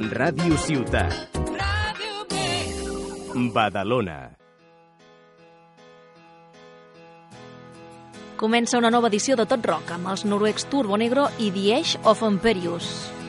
Ràdio Ciutat. Ràdio. Badalona. Comença una nova edició de Tot Rock amb els noruecs Turbo Negro i The Age of Imperius.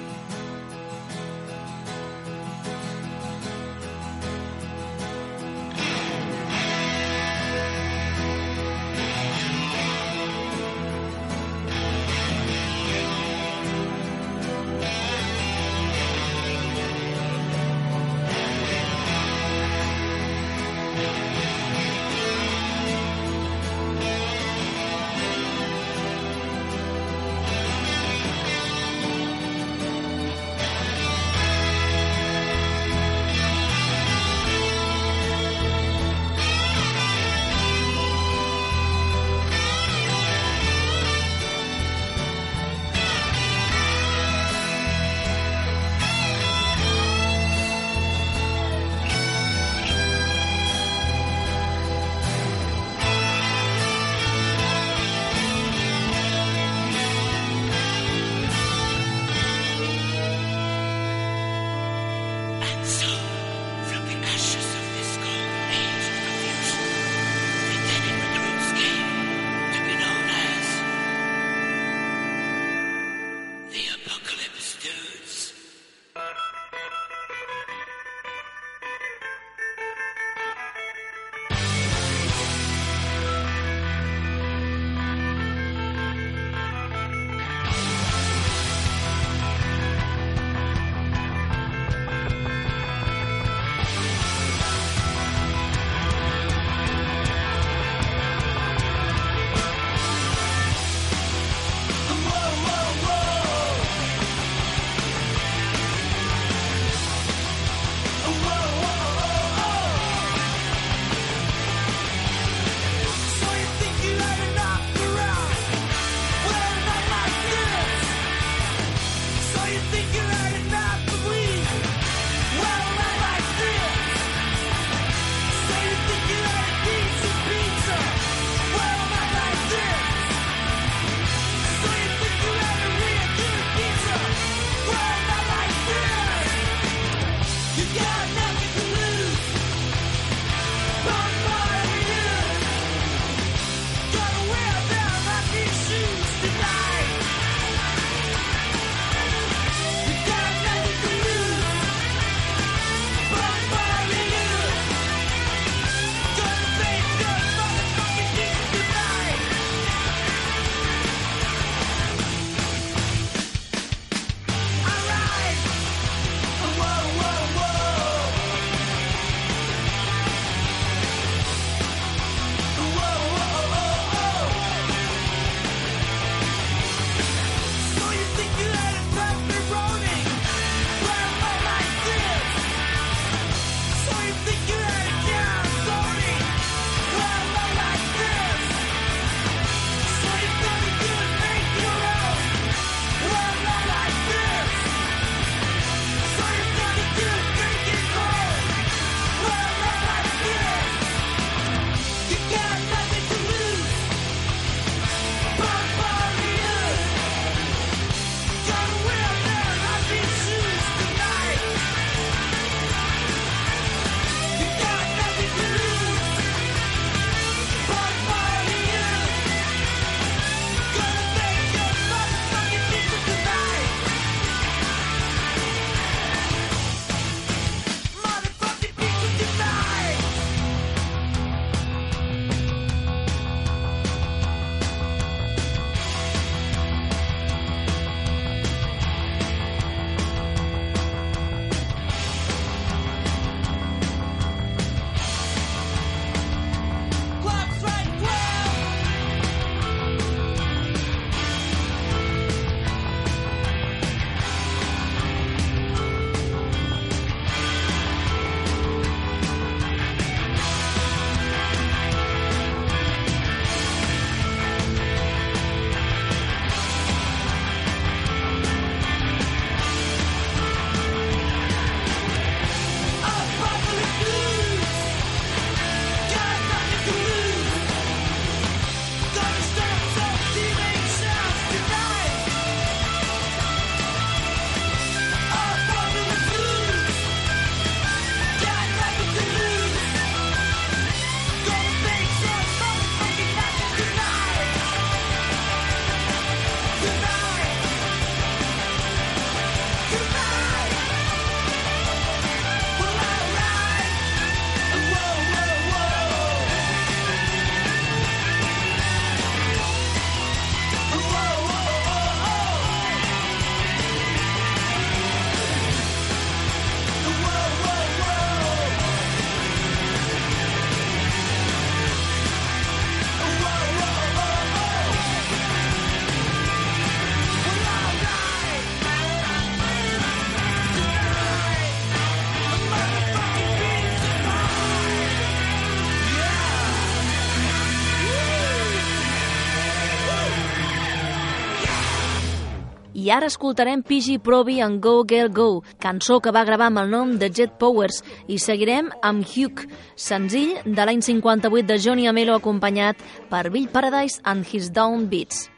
I ara escoltarem Pidgey Proby en Go Girl Go, cançó que va gravar amb el nom de Jet Powers, i seguirem amb Hugh, senzill de l'any 58 de Johnny Amelo acompanyat per Bill Paradise and His Down Beats.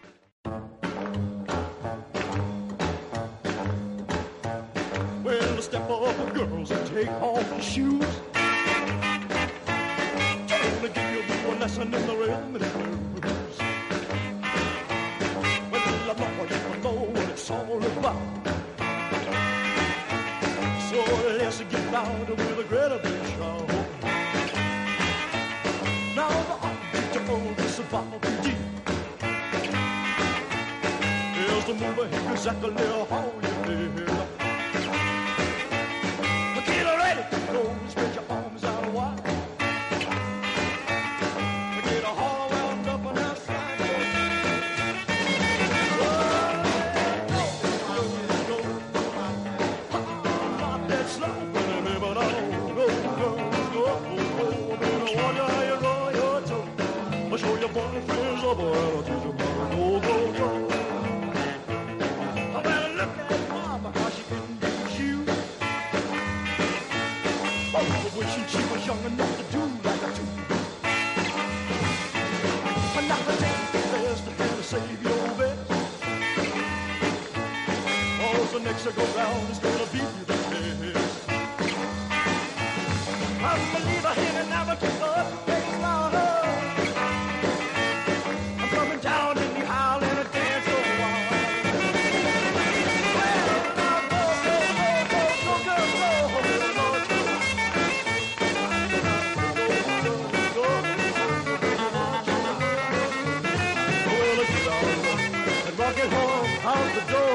Well, step up, girls, and take off your shoes. Gonna give you a lesson in the loud with a great big show. Now the upbeat old is about to deep. Here's the movie, exactly how you feel. I'll show your boyfriends a boy, I'll teach you how to go, go, go. I better look at mama, how she in these shoes. Oh, when she, she was young enough to do like a two. But now the take the best and to save your best. Oh, the next to go round is gonna be the best. I'm a leader here and never Rock it home out the door.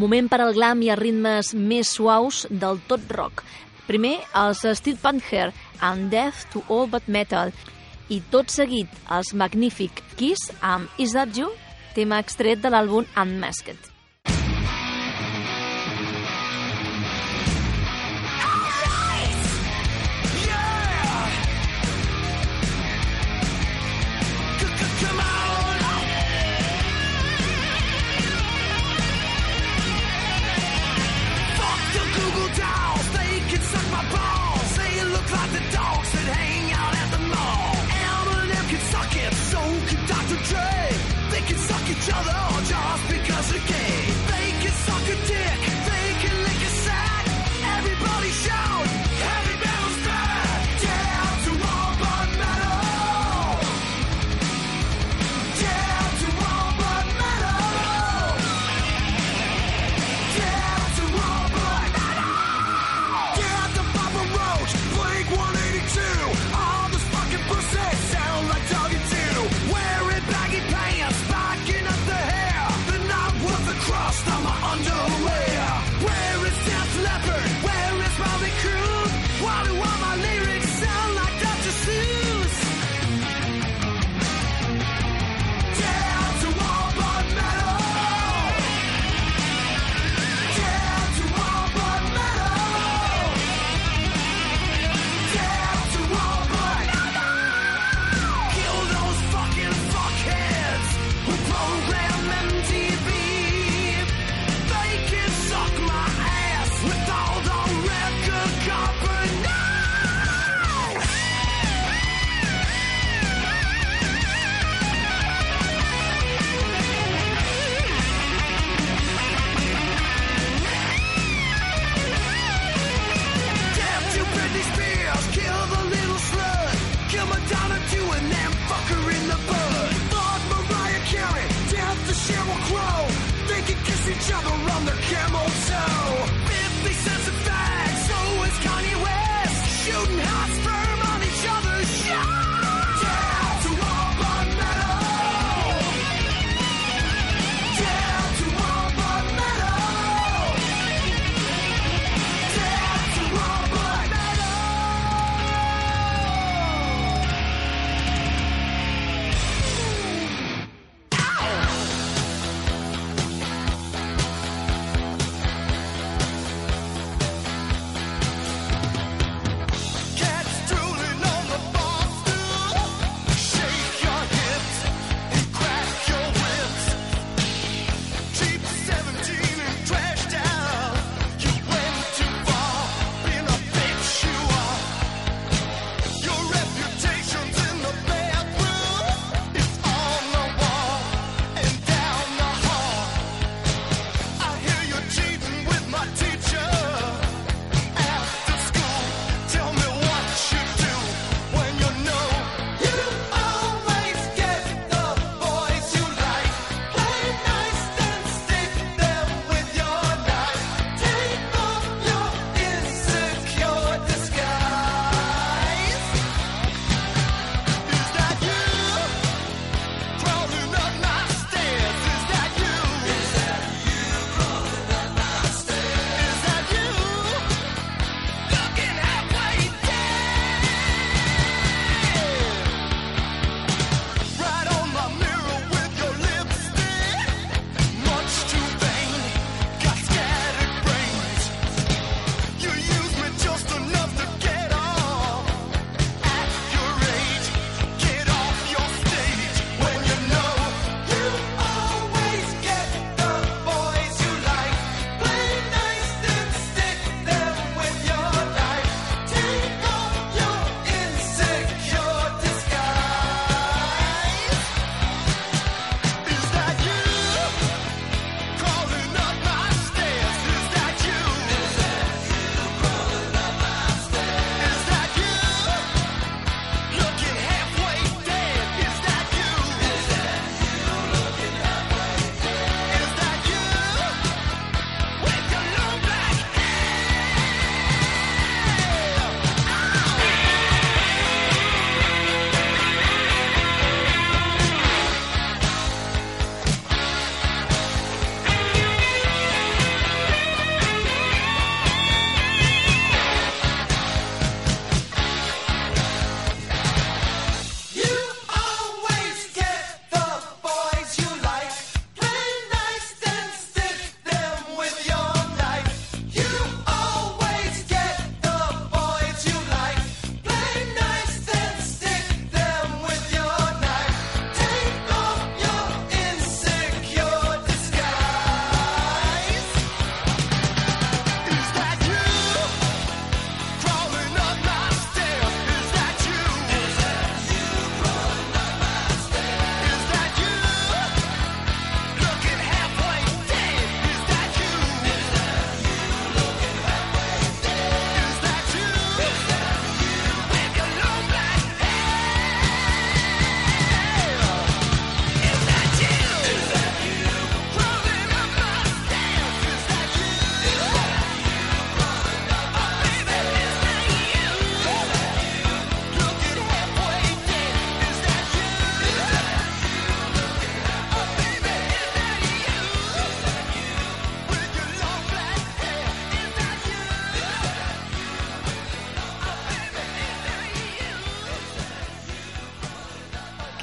Moment per al glam i els ritmes més suaus del tot rock. Primer, els Steel Panther and Death to All But Metal i tot seguit els Magnific Kiss amb Is That You, tema extret de l'àlbum Unmasked.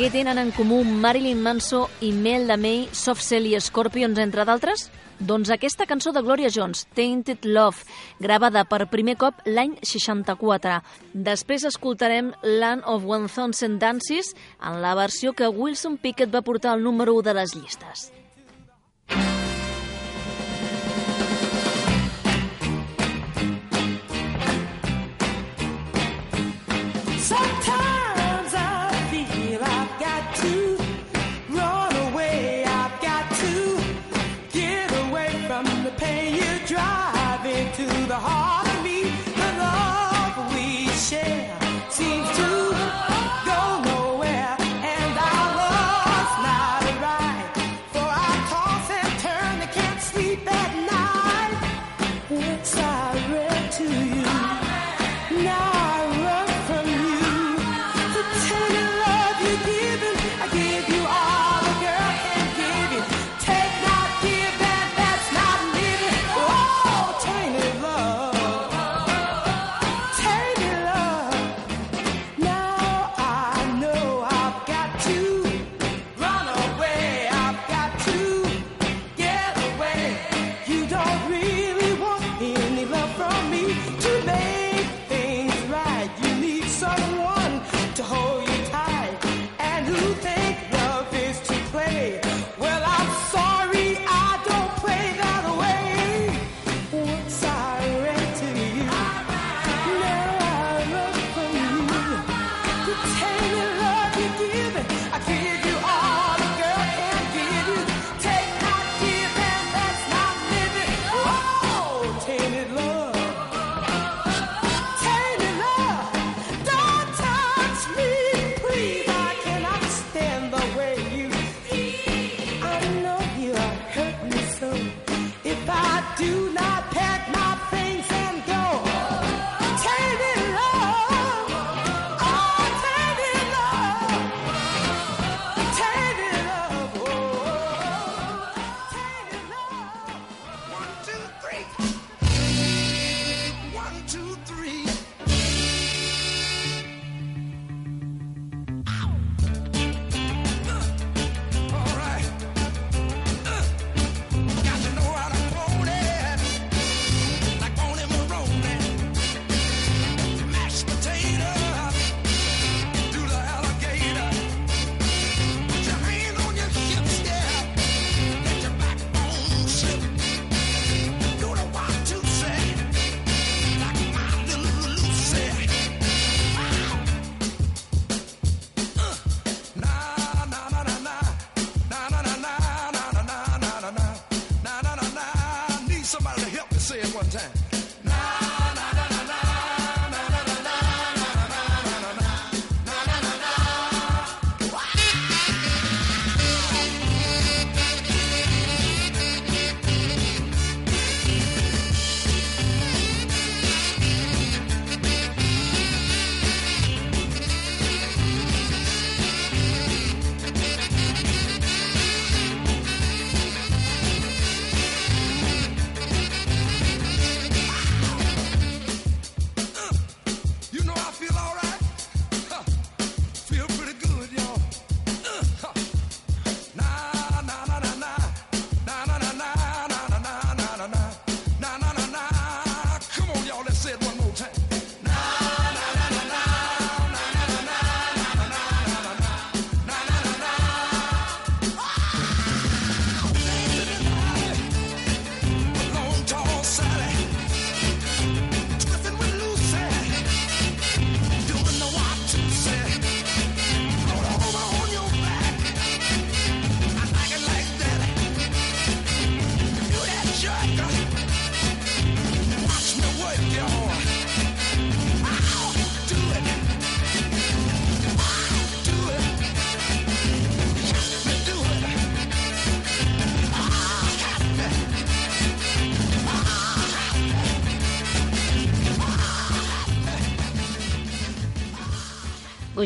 Què tenen en comú Marilyn Manson i Melda May, Soft Cell i Scorpions, entre d'altres? Doncs aquesta cançó de Gloria Jones, Tainted Love, gravada per primer cop l'any 64. Després escoltarem Land of 1000 Dances en la versió que Wilson Pickett va portar al número 1 de les llistes. Sometimes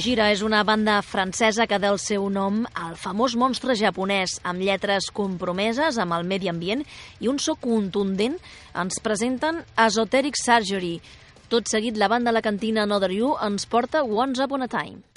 Gojira és una banda francesa que del seu nom al famós monstre japonès, amb lletres compromeses amb el medi ambient i un so contundent, ens presenten Esoteric Surgery. Tot seguit, la banda La Cantina Another You ens porta Once Upon a Time.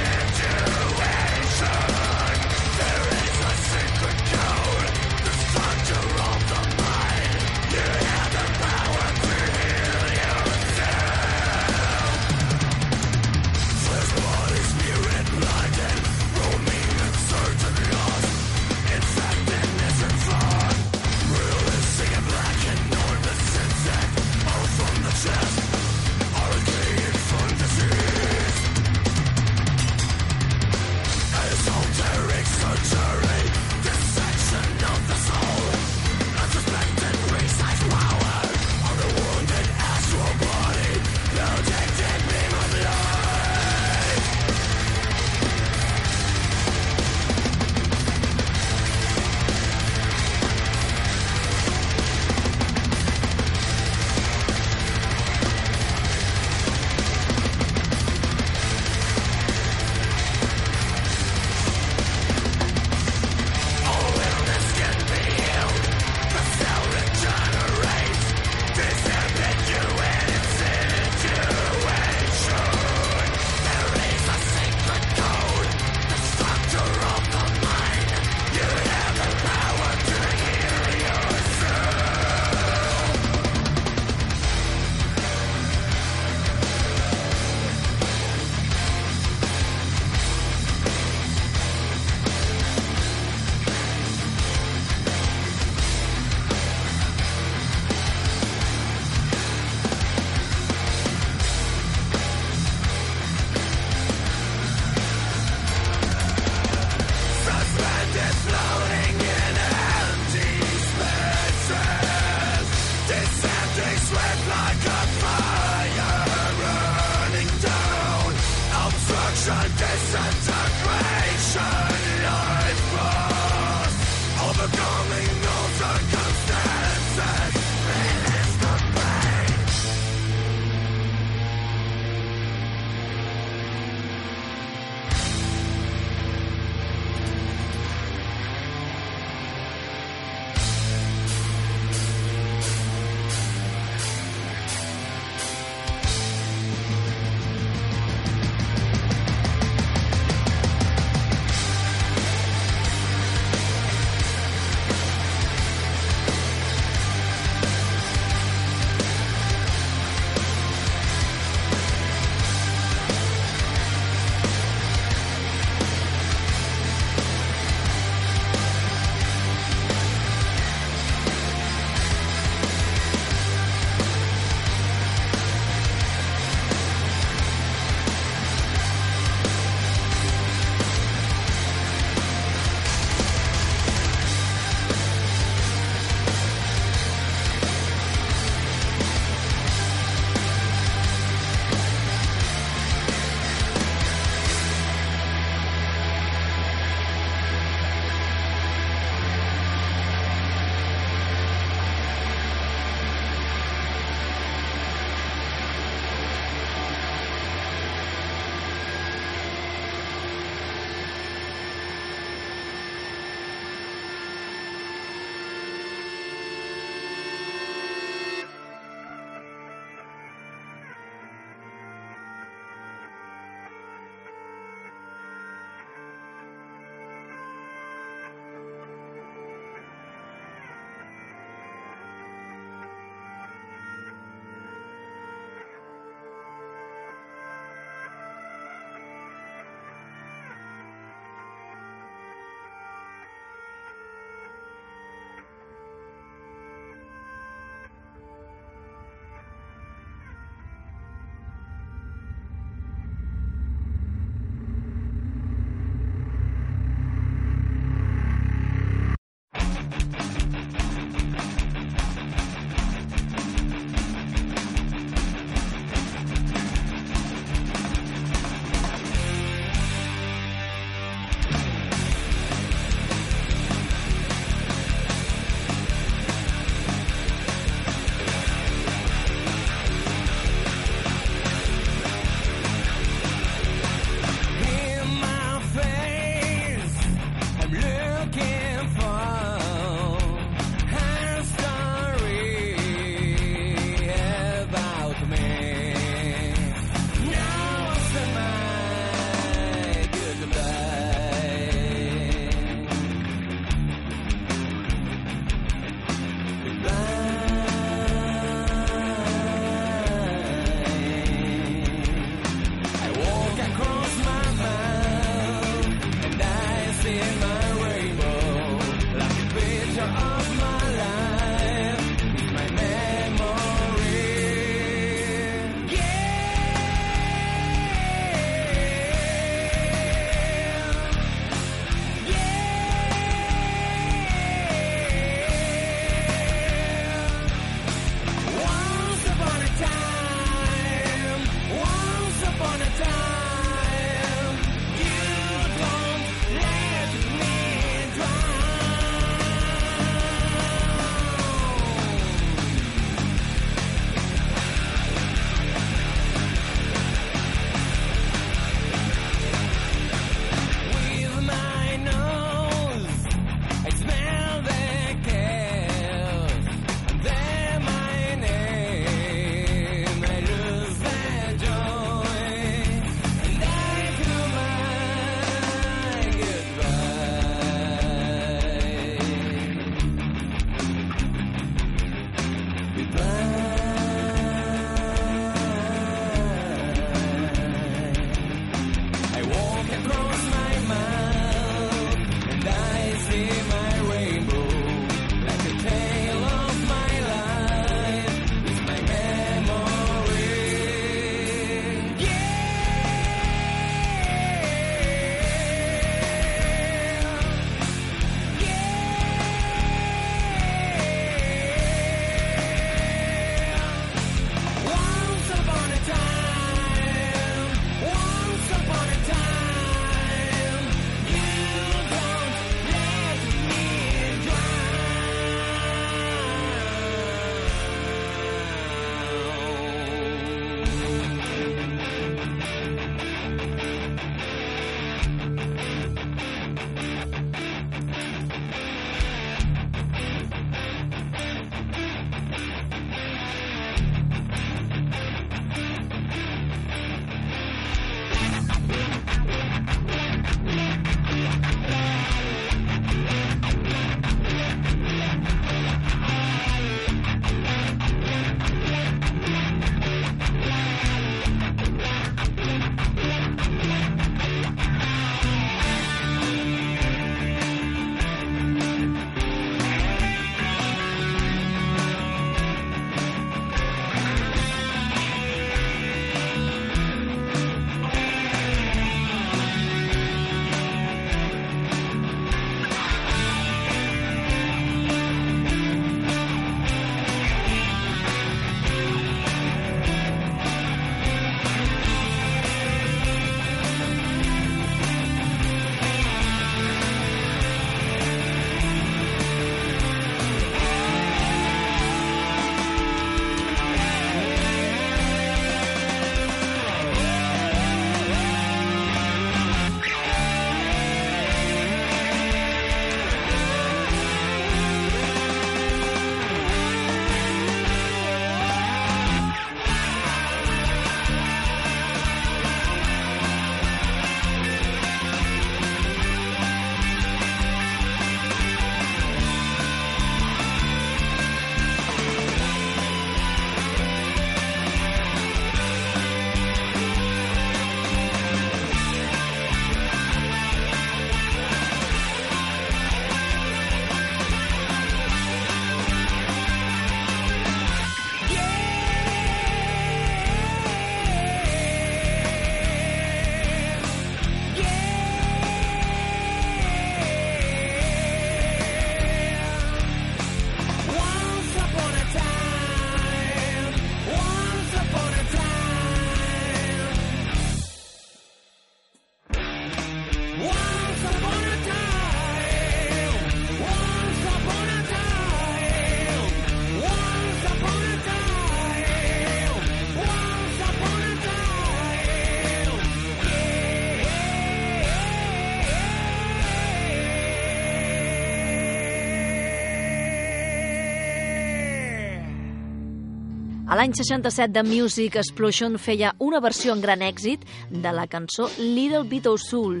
L'any 67 The Music Explosion feia una versió en gran èxit de la cançó Little Bit of Soul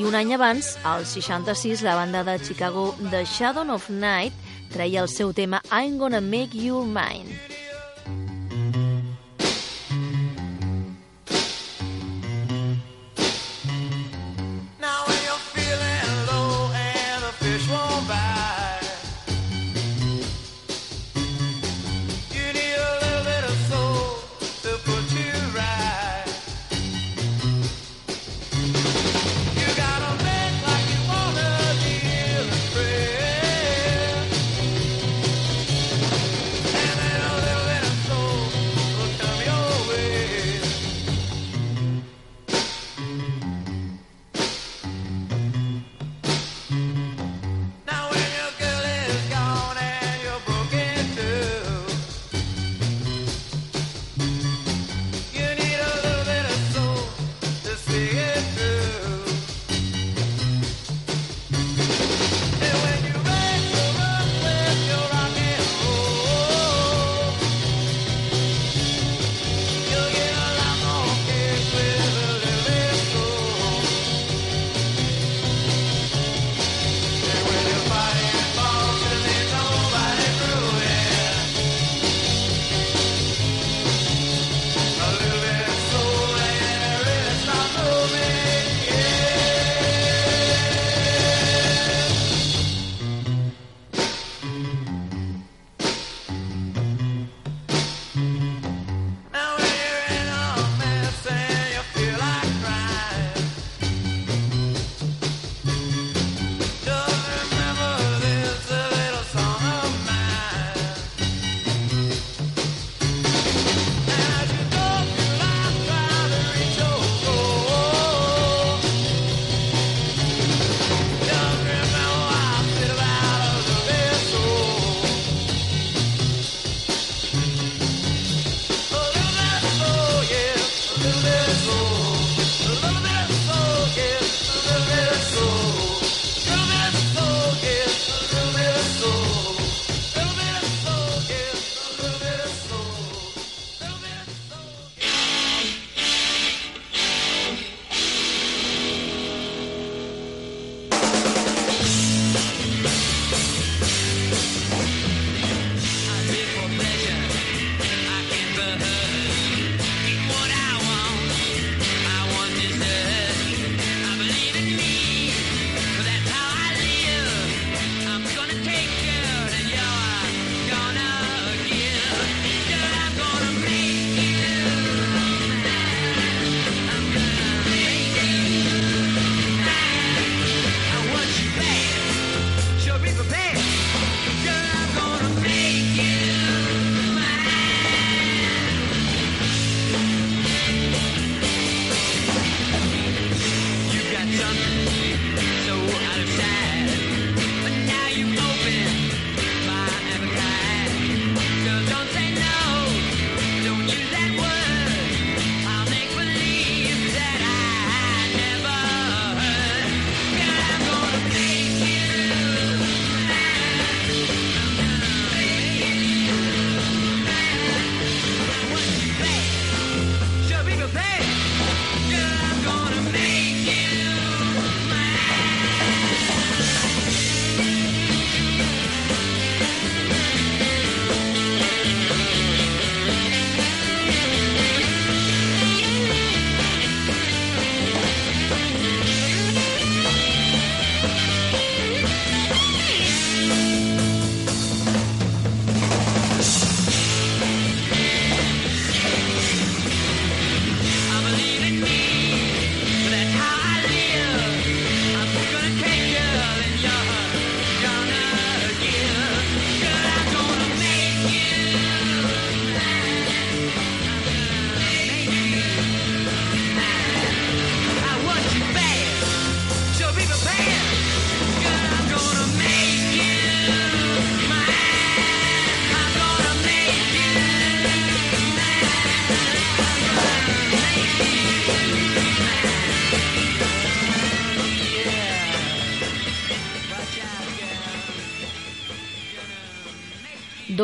i un any abans, al 66, la banda de Chicago The Shadow of Night treia el seu tema I'm Gonna Make You Mine.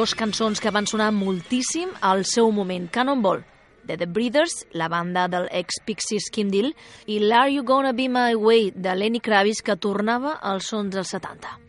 Dos cançons que van sonar moltíssim al seu moment. Cannonball, de The Breeders, la banda del ex-Pixies Kim Deal, i l'Are You Gonna Be My Way, de Lenny Kravitz, que tornava als sons dels 70.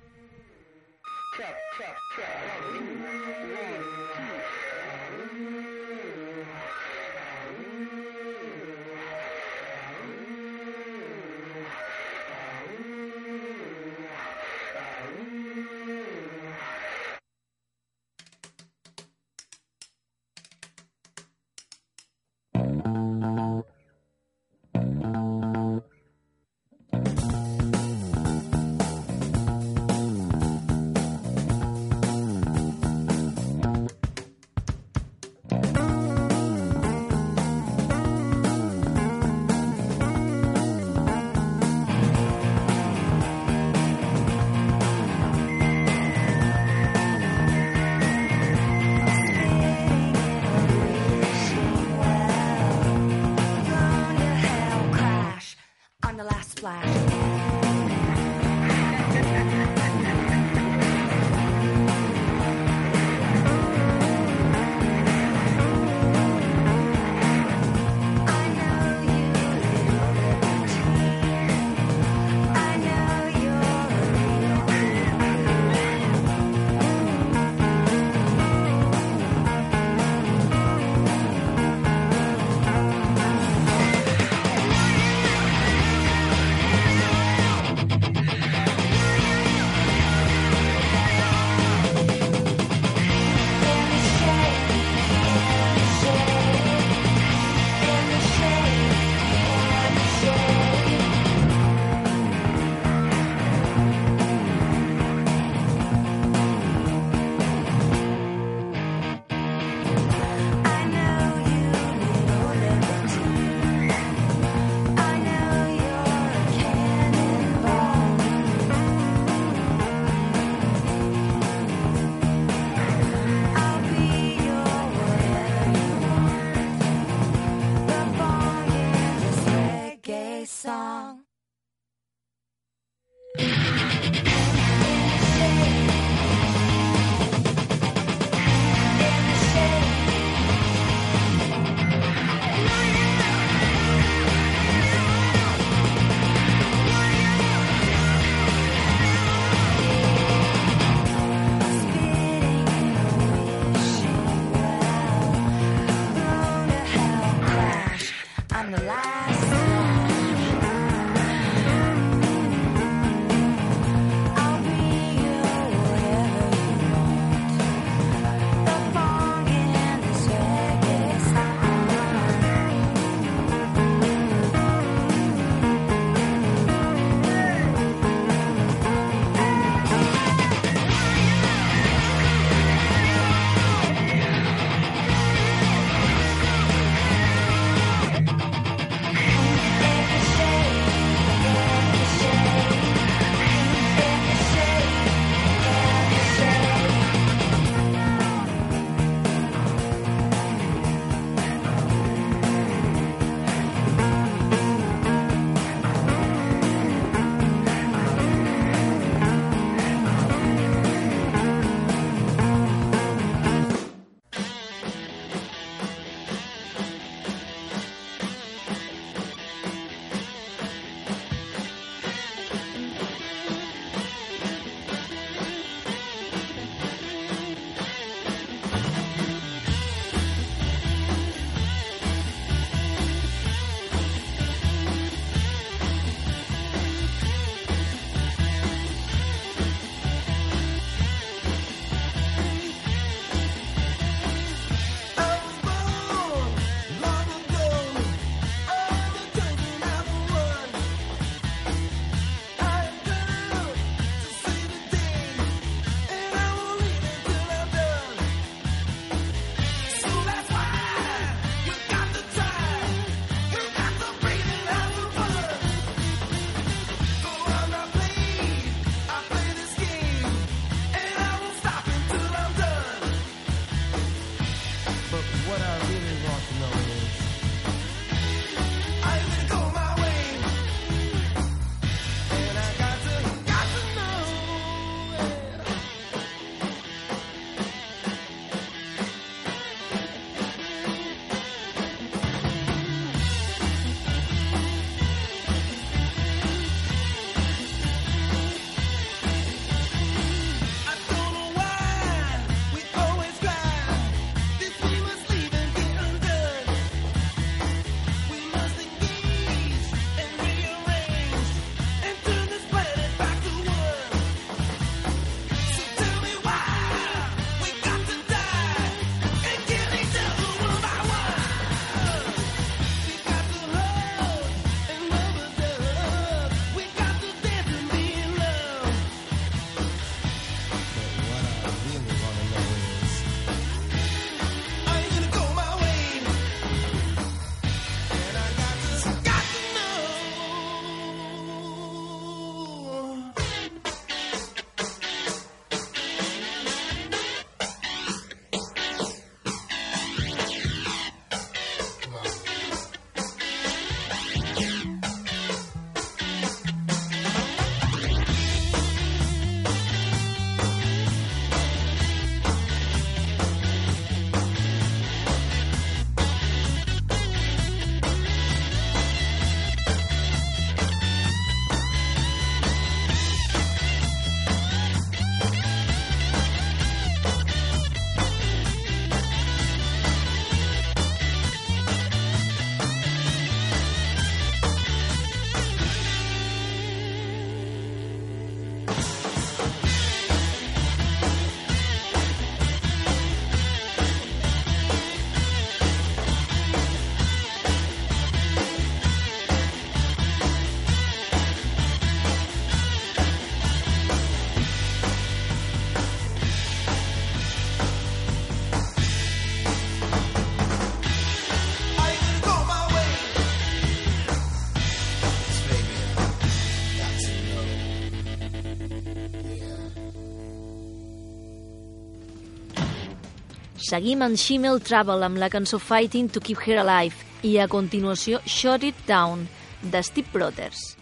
Seguim en Shimmel Travel amb la cançó Fighting to Keep Her Alive i a continuació Shut It Down, de Steve Brothers.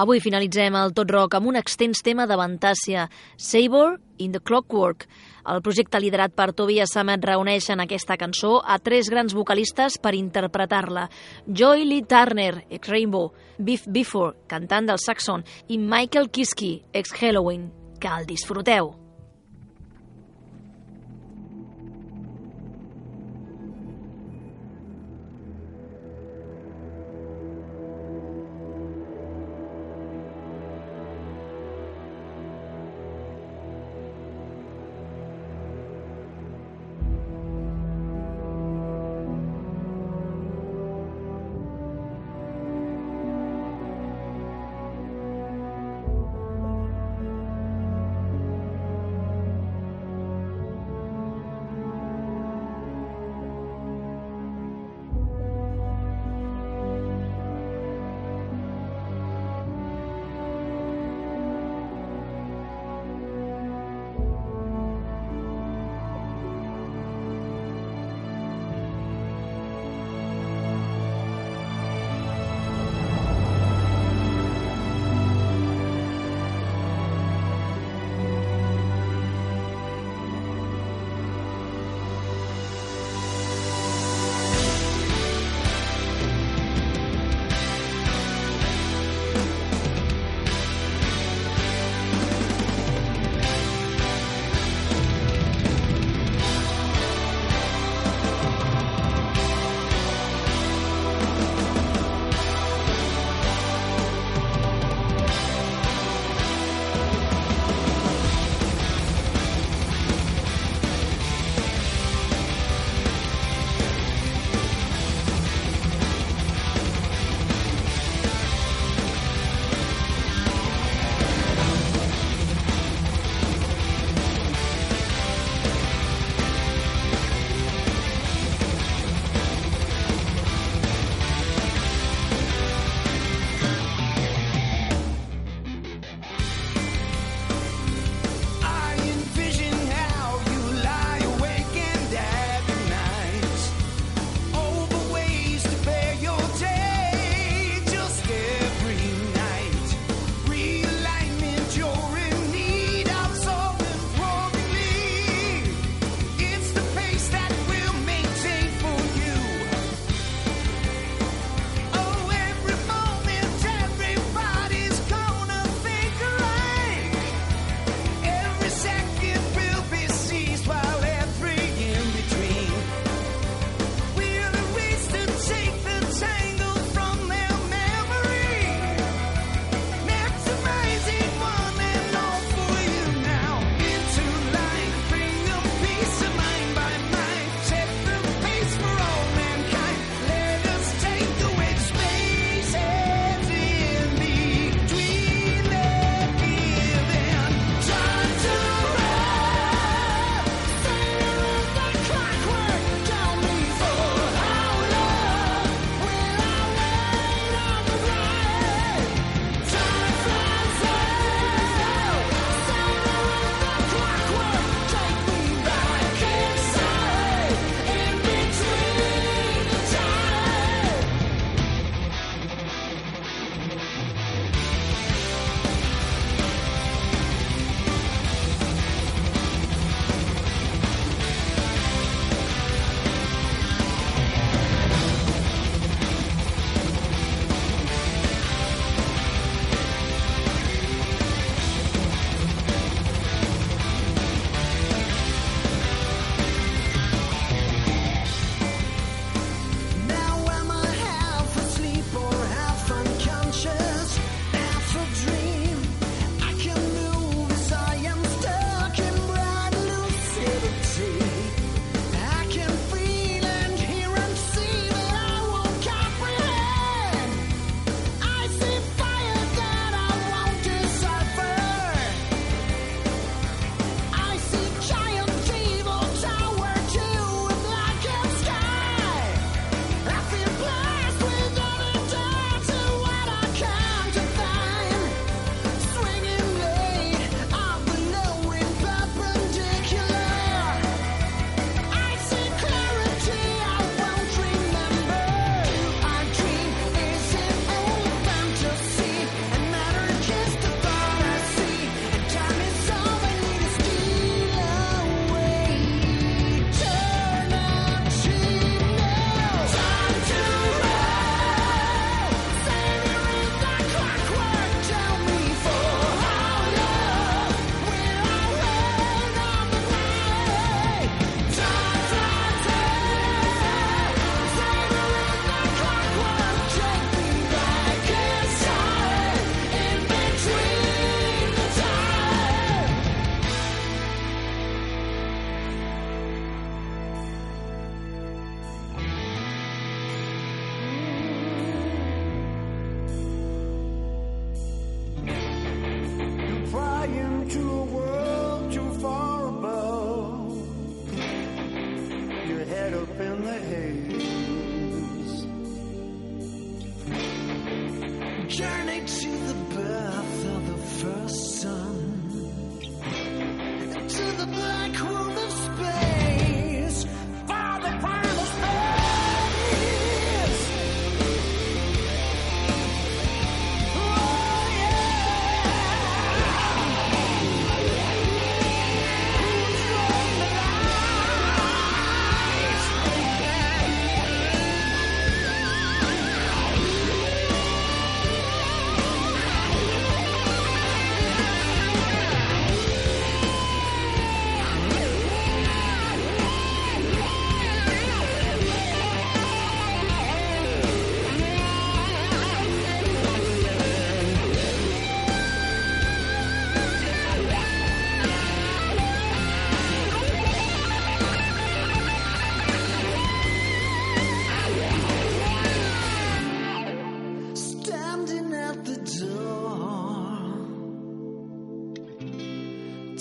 Avui finalitzem el Tot Rock amb un extens tema de Vantàcia, Sabor in the Clockwork. El projecte liderat per Tobias Sammet reuneix en aquesta cançó a tres grans vocalistes per interpretar-la. Joy Lee Turner, ex-Rainbow, Biff Bifford, cantant del Saxon, i Michael Kiske, ex-Halloween. Que el disfruteu!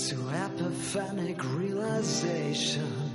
To epiphanic realization.